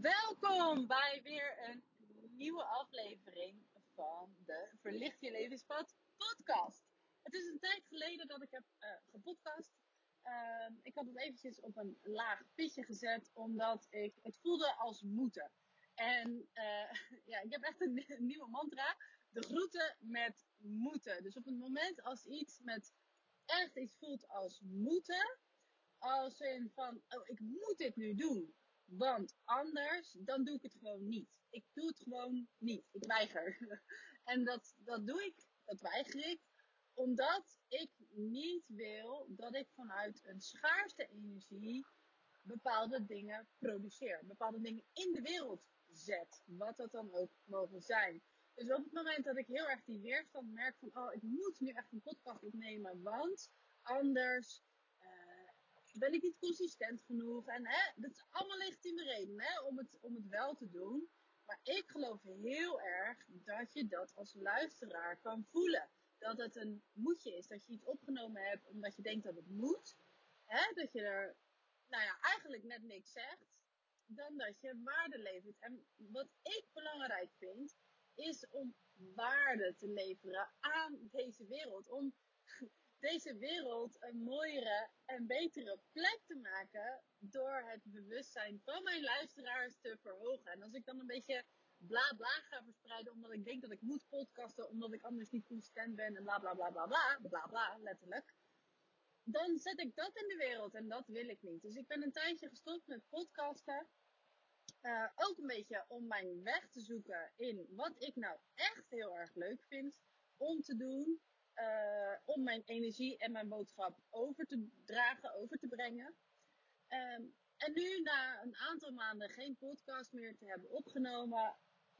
Welkom bij weer een nieuwe aflevering van de Verlicht Je Levenspad podcast. Het is een tijd geleden dat ik heb uh, gepodcast. Uh, ik had het eventjes op een laag pitje gezet, omdat ik het voelde als moeten. En uh, ja, ik heb echt een, een, nieuwe mantra. De groeten met moeten. Dus op het moment als iets met echt iets voelt als moeten. Als in van, oh ik moet dit nu doen. Want anders, dan doe ik het gewoon niet. Ik doe het gewoon niet. Ik weiger. En dat, dat doe ik, dat weiger ik, omdat ik niet wil dat ik vanuit een schaarste energie bepaalde dingen produceer. Bepaalde dingen in de wereld zet. Wat dat dan ook mogen zijn. Dus op het moment dat ik heel erg die weerstand merk van, oh, ik moet nu echt een podcast opnemen, want anders ben ik niet consistent genoeg. En hè, dat is allemaal legitieme reden hè, om, het, om het wel te doen. Maar ik geloof heel erg dat je dat als luisteraar kan voelen. Dat het een moedje is. Dat je iets opgenomen hebt omdat je denkt dat het moet. Hè, dat je er, nou ja, eigenlijk net niks zegt. Dan dat je waarde levert. En wat ik belangrijk vind, is om waarde te leveren aan deze wereld. Om deze wereld een mooiere en betere plek te maken door het bewustzijn van mijn luisteraars te verhogen. En als ik dan een beetje bla bla ga verspreiden omdat ik denk dat ik moet podcasten omdat ik anders niet consistent ben en bla bla bla bla bla, bla bla letterlijk. Dan zet ik dat in de wereld en dat wil ik niet. Dus ik ben een tijdje gestopt met podcasten. Uh, ook een beetje om mijn weg te zoeken in wat ik nou echt heel erg leuk vind om te doen. Uh, om mijn energie en mijn boodschap over te dragen, over te brengen. Um, en nu, na een aantal maanden geen podcast meer te hebben opgenomen,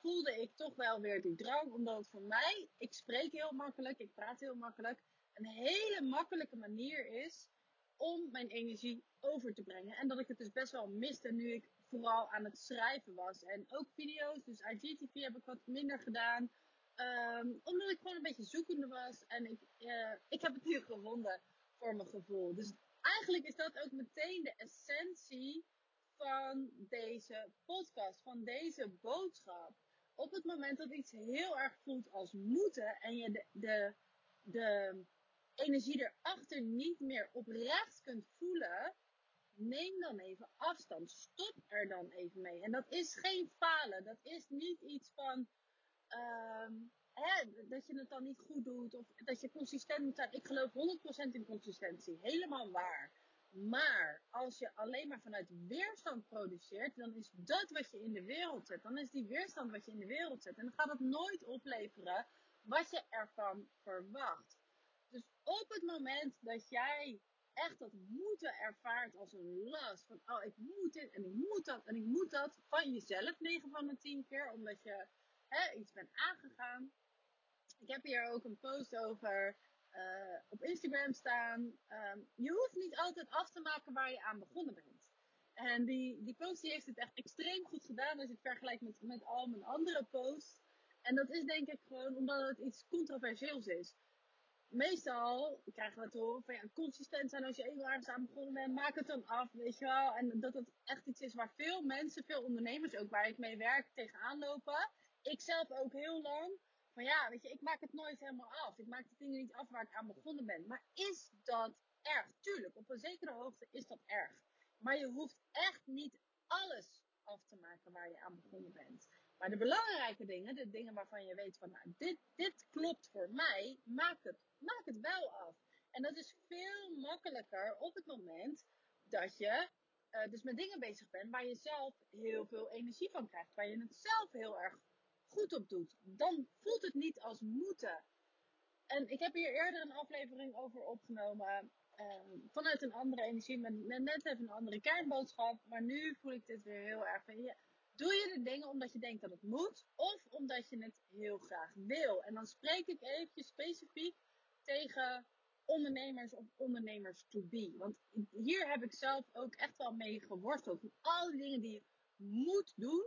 voelde ik toch wel weer die drang. Omdat voor mij, ik spreek heel makkelijk, ik praat heel makkelijk, een hele makkelijke manier is om mijn energie over te brengen. En dat ik het dus best wel miste nu ik vooral aan het schrijven was. En ook video's, dus IGTV heb ik wat minder gedaan. Um, omdat ik gewoon een beetje zoekende was. En ik, uh, ik heb het hier gevonden voor mijn gevoel. Dus eigenlijk is dat ook meteen de essentie van deze podcast. Van deze boodschap. Op het moment dat iets heel erg voelt als moeten. En je de, de, de energie erachter niet meer oprecht kunt voelen. Neem dan even afstand. Stop er dan even mee. En dat is geen falen. Dat is niet iets van hè, dat je het dan niet goed doet of dat je consistent moet zijn. Ik geloof 100% in consistentie. Helemaal waar. Maar als je alleen maar vanuit weerstand produceert, dan is dat wat je in de wereld zet. Dan is die weerstand wat je in de wereld zet. En dan gaat het nooit opleveren wat je ervan verwacht. Dus op het moment dat jij echt dat moeten ervaart als een last. Van, oh, ik moet dit en ik moet dat en ik moet dat. Van jezelf 9 van de 10 keer. Omdat je hè, iets bent aangegaan. Ik heb hier ook een post over uh, op Instagram staan. Um, je hoeft niet altijd af te maken waar je aan begonnen bent. En die, die post die heeft het echt extreem goed gedaan als je het vergelijkt met, met al mijn andere posts. En dat is denk ik gewoon omdat het iets controversieels is. Meestal krijgen we te horen van ja, consistent zijn als je eenmaal ergens aan begonnen bent. Maak het dan af, weet je wel. En dat het echt iets is waar veel mensen, veel ondernemers ook waar ik mee werk, tegenaan lopen ik zelf ook heel lang. Van ja, weet je, ik maak het nooit helemaal af. Ik maak de dingen niet af waar ik aan begonnen ben. Maar is dat erg? Tuurlijk, op een zekere hoogte is dat erg. Maar je hoeft echt niet alles af te maken waar je aan begonnen bent. Maar de belangrijke dingen, de dingen waarvan je weet van, nou, dit, dit klopt voor mij, maak het, maak het wel af. En dat is veel makkelijker op het moment dat je uh, dus met dingen bezig bent waar je zelf heel veel energie van krijgt. Waar je het zelf heel erg goed op doet, dan voelt het niet als moeten. En ik heb hier eerder een aflevering over opgenomen. Uh, vanuit een andere energie, met, net even een andere kernboodschap. Maar nu voel ik dit weer heel erg. Doe je de dingen omdat je denkt dat het moet, of omdat je het heel graag wil? En dan spreek ik even specifiek tegen ondernemers of ondernemers to be. Want hier heb ik zelf ook echt wel mee geworsteld. Al die dingen die je moet doen,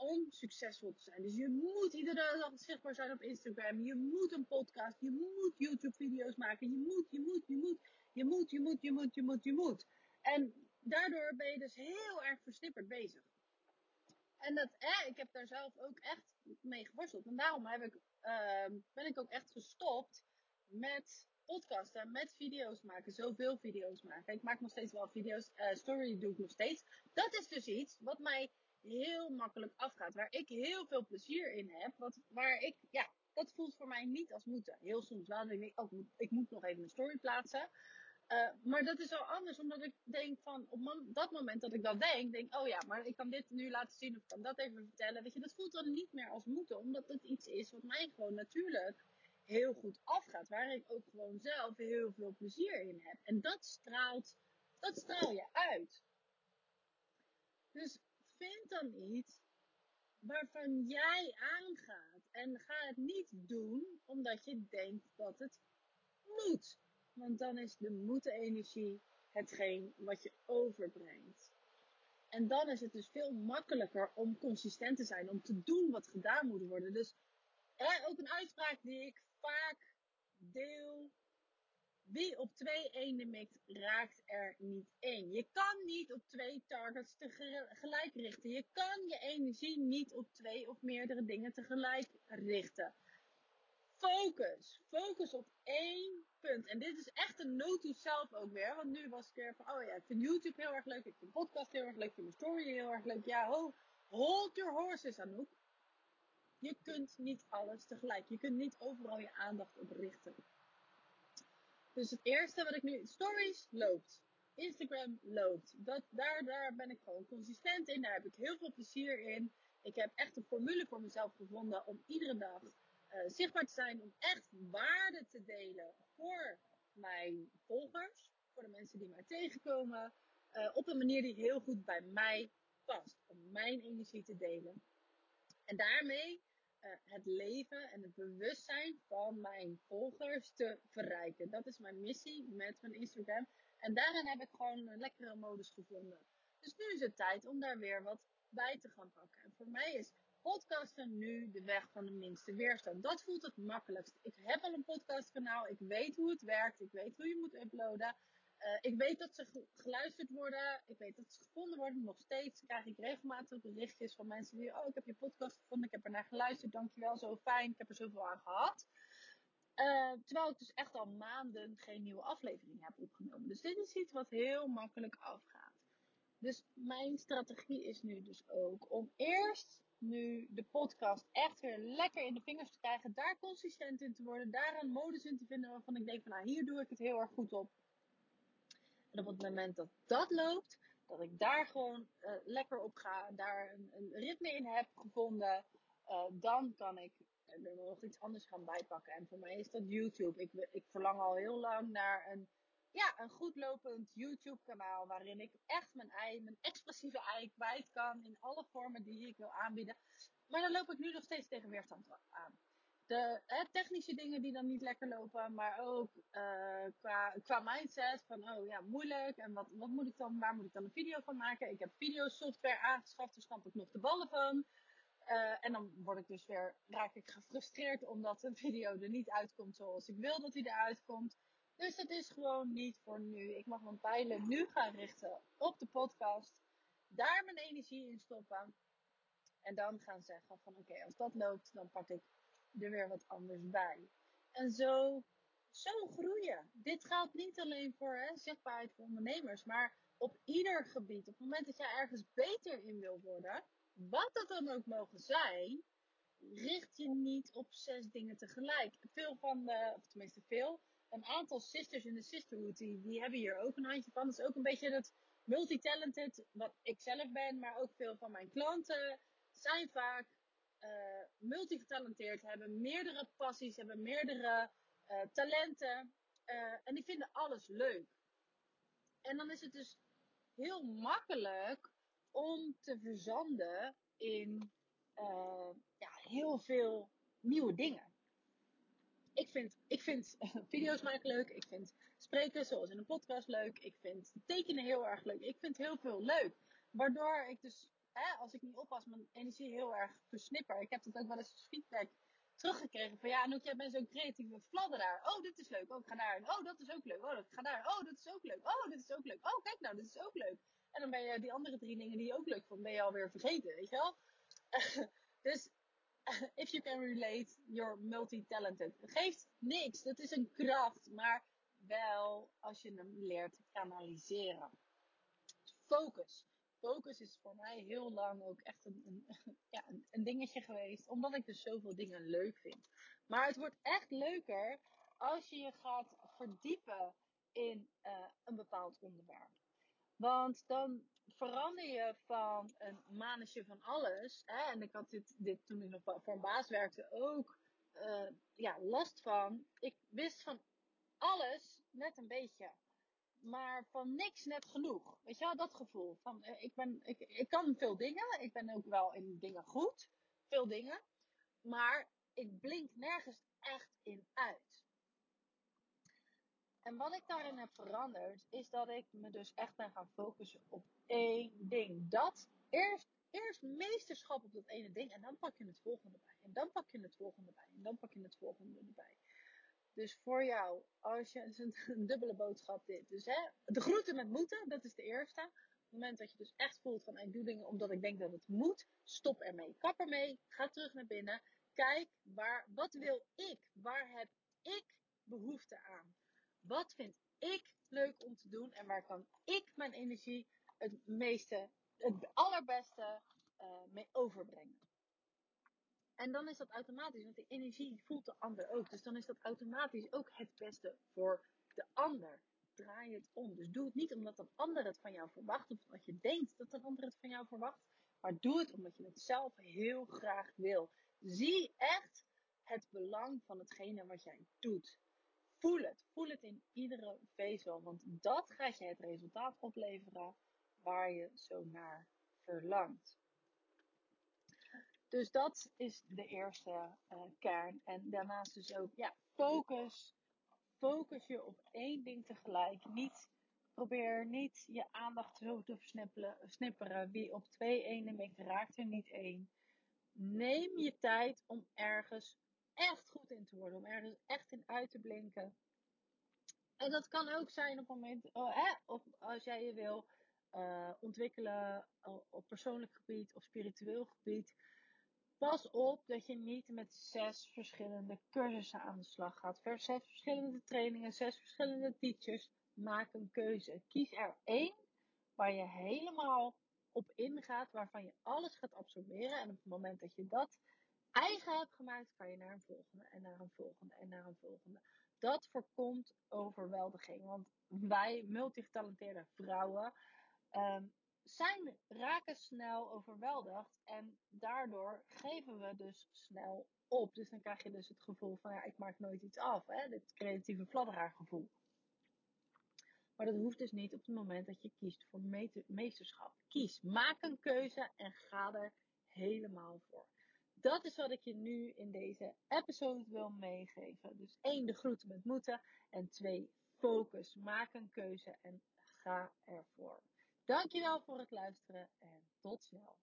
om succesvol te zijn. Dus je moet iedere dag zichtbaar zijn op Instagram. Je moet een podcast. Je moet YouTube video's maken. Je moet, je moet, je moet. Je moet, je moet, je moet, je moet, je moet. En daardoor ben je dus heel erg versnipperd bezig. En dat, ik heb daar zelf ook echt mee geworsteld. En daarom heb ik, ehm, ben ik ook echt gestopt met podcasten, met video's maken. Zoveel video's maken. Ik maak nog steeds wel video's. Uh, story doe ik nog steeds. Dat is dus iets wat mij heel makkelijk afgaat. Waar ik heel veel plezier in heb. Wat, waar ik, ja, dat voelt voor mij niet als moeten. Heel soms wel. Denk ik, oh, ik moet nog even een story plaatsen. Uh, maar dat is al anders, omdat ik denk van op dat moment dat ik dat denk, denk oh ja, maar ik kan dit nu laten zien of ik kan dat even vertellen. Weet je, dat voelt dan niet meer als moeten, omdat het iets is wat mij gewoon natuurlijk heel goed afgaat. Waar ik ook gewoon zelf heel veel plezier in heb. En dat straalt, dat straal je uit. Dus vind dan iets waarvan jij aangaat. En ga het niet doen omdat je denkt dat het moet. Want dan is de moeten-energie hetgeen wat je overbrengt. En dan is het dus veel makkelijker om consistent te zijn, om te doen wat gedaan moet worden. Dus ook een uitspraak die ik vaak deel. Wie op twee eenden mikt, raakt er niet één. Je kan niet op twee targets tegelijk richten. Je kan je energie niet op twee of meerdere dingen tegelijk richten. Focus. Focus op één punt. En dit is echt een note to self ook weer. Want nu was ik weer van, oh ja, ik vind YouTube heel erg leuk. Ik vind podcast heel erg leuk. Ik vind mijn story heel erg leuk. Ja, ho, hold your horses, Anouk. Je kunt niet alles tegelijk. Je kunt niet overal je aandacht op richten. Dus het eerste wat ik nu... Stories loopt. Instagram loopt. Dat, daar, daar ben ik gewoon consistent in. Daar heb ik heel veel plezier in. Ik heb echt een formule voor mezelf gevonden om iedere dag uh, zichtbaar te zijn. Om echt waarde te delen voor mijn volgers. Voor de mensen die mij tegenkomen. Uh, op een manier die heel goed bij mij past. Om mijn energie te delen. En daarmee uh, het leven en het bewustzijn van mijn volgers te verrijken. Dat is mijn missie met mijn Instagram. En daarin heb ik gewoon een lekkere modus gevonden. Dus nu is het tijd om daar weer wat bij te gaan pakken. En voor mij is podcasten nu de weg van de minste weerstand. Dat voelt het makkelijkst. Ik heb al een podcastkanaal. Ik weet hoe het werkt. Ik weet hoe je moet uploaden. Uh, ik weet dat ze geluisterd worden. Ik weet dat ze gevonden worden. Nog steeds krijg ik regelmatig berichtjes van mensen die... Oh, ik heb je podcast gevonden. Ik heb er naar geluisterd. Dankjewel, zo fijn. Ik heb er zoveel aan gehad. Uh, terwijl ik dus echt al maanden geen nieuwe aflevering heb opgenomen. Dus dit is iets wat heel makkelijk afgaat. Dus mijn strategie is nu dus ook om eerst nu de podcast echt weer lekker in de vingers te krijgen. Daar consistent in te worden. Daar een modus in te vinden waarvan ik denk van nou hier doe ik het heel erg goed op. En op het moment dat dat loopt, dat ik daar gewoon uh, lekker op ga, daar een, een, ritme in heb gevonden, uh, dan kan ik er nog iets anders gaan bijpakken. En voor mij is dat YouTube. Ik, ik verlang al heel lang naar een, ja, een goed lopend YouTube kanaal waarin ik echt mijn ei, mijn expressieve ei kwijt kan in alle vormen die ik wil aanbieden. Maar dan loop ik nu nog steeds tegen weerstand aan de technische dingen die dan niet lekker lopen, maar ook uh, qua, qua mindset van oh ja, moeilijk en wat, wat moet ik dan, waar moet ik dan een video van maken? Ik heb videosoftware aangeschaft, dus snap ik nog de ballen van. Uh, en dan word ik dus weer, raak ik gefrustreerd omdat een video er niet uitkomt zoals ik wil dat hij eruit komt. Dus het is gewoon niet voor nu. Ik mag mijn pijlen nu gaan richten op de podcast. Daar mijn energie in stoppen. En dan gaan zeggen van oké, als dat loopt, dan pak ik er weer wat anders bij. En zo, zo groeien. Dit geldt niet alleen voor hè, zichtbaarheid voor ondernemers, maar op ieder gebied. Op het moment dat jij ergens beter in wil worden, wat dat dan ook mogen zijn, richt je niet op zes dingen tegelijk. Veel van de, of tenminste veel, een aantal sisters in de sisterhood, die, die hebben hier ook een handje van. Dat is ook een beetje dat multitalented, wat ik zelf ben, maar ook veel van mijn klanten zijn vaak uh, multigetalenteerd, hebben meerdere passies, hebben meerdere uh, talenten. Uh, en die vinden alles leuk. En dan is het dus heel makkelijk om te verzanden in ja, heel veel nieuwe dingen. Ik vind, ik vind video's maken leuk. Ik vind spreken zoals in een podcast leuk. Ik vind tekenen heel erg leuk. Ik vind heel veel leuk. Waardoor ik dus hè, als ik niet oppas, mijn energie heel erg versnipper. Ik heb dat ook wel eens feedback teruggekregen. Van ja, Anouk, jij bent zo'n creatieve fladderaar. Oh, dit is leuk. Oh, ik ga daar. Oh, dat is ook leuk. Oh, ik ga daar. Oh, dat is ook leuk. Oh, dit is ook leuk. Oh, kijk nou, dit is ook leuk. En dan ben je die andere drie dingen die je ook leuk vond, ben je alweer vergeten, weet je wel? dus if you can relate, you're multi-talented. Geeft niks. Dat is een kracht. Maar wel als je hem leert kanaliseren. Focus. Focus is voor mij heel lang ook echt een, een, ja, een, dingetje geweest. Omdat ik dus zoveel dingen leuk vind. Maar het wordt echt leuker als je je gaat verdiepen in uh, een bepaald onderwerp. Want dan verander je van een manetje van alles. Hè? En ik had dit, dit toen ik nog voor een baas werkte ook uh, ja, last van. Ik wist van alles net een beetje. Maar van niks net genoeg. Weet je wel, dat gevoel. Van, uh, ik, ben, ik, ik kan veel dingen. Ik ben ook wel in dingen goed. Veel dingen. Maar ik blink nergens echt in uit. En wat ik daarin heb veranderd, is dat ik me dus echt ben gaan focussen op één ding. Dat eerst, eerst meesterschap op dat ene ding. En dan pak je het volgende bij. En dan pak je het volgende bij. En dan pak je het volgende erbij. Dus voor jou, als je een, dubbele boodschap dit. Dus hè, de groeten met moeten, dat is de eerste. Op het moment dat je dus echt voelt van ik doe dingen omdat ik denk dat het moet, stop ermee. Kap ermee, ga terug naar binnen. Kijk, waar, wat wil ik? Waar heb ik behoefte aan? Wat vind ik leuk om te doen en waar kan ik mijn energie het meeste, het allerbeste uh, mee overbrengen? En dan is dat automatisch, want die energie voelt de ander ook. Dus dan is dat automatisch ook het beste voor de ander. Draai het om. Dus doe het niet omdat een ander het van jou verwacht. Of omdat je denkt dat een ander het van jou verwacht. Maar doe het omdat je het zelf heel graag wil. Zie echt het belang van hetgene wat jij doet. Voel het. Voel het in iedere vezel. Want dat gaat je het resultaat opleveren waar je zo naar verlangt. Dus dat is de eerste uh, kern. En daarnaast dus ook, ja, focus. Focus je op één ding tegelijk. Niet, probeer niet je aandacht zo te snipperen. Wie op twee ene mikt, raakt er niet één. Neem je tijd om ergens echt goed in te worden. Om ergens echt in uit te blinken. En dat kan ook zijn op het moment, oh, hè, of als jij je wil uh, ontwikkelen op persoonlijk gebied of spiritueel gebied. Pas op dat je niet met zes verschillende cursussen aan de slag gaat. Zes verschillende trainingen, zes verschillende teachers. Maak een keuze. Kies er één waar je helemaal op ingaat, waarvan je alles gaat absorberen. En op het moment dat je dat eigen hebt gemaakt, kan je naar een volgende en naar een volgende en naar een volgende. Dat voorkomt overweldiging. Want wij multigetalenteerde vrouwen um, zijn, raken snel overweldigd. En daardoor geven we dus snel op. Dus dan krijg je dus het gevoel van ja, ik maak nooit iets af. Hè? Dit creatieve fladderaargevoel. Maar dat hoeft dus niet op het moment dat je kiest voor meesterschap. Kies, maak een keuze en ga er helemaal voor. Dat is wat ik je nu in deze episode wil meegeven. Dus één, de groeten met moeten. En twee, focus. Maak een keuze en ga ervoor. Dankjewel voor het luisteren en tot snel.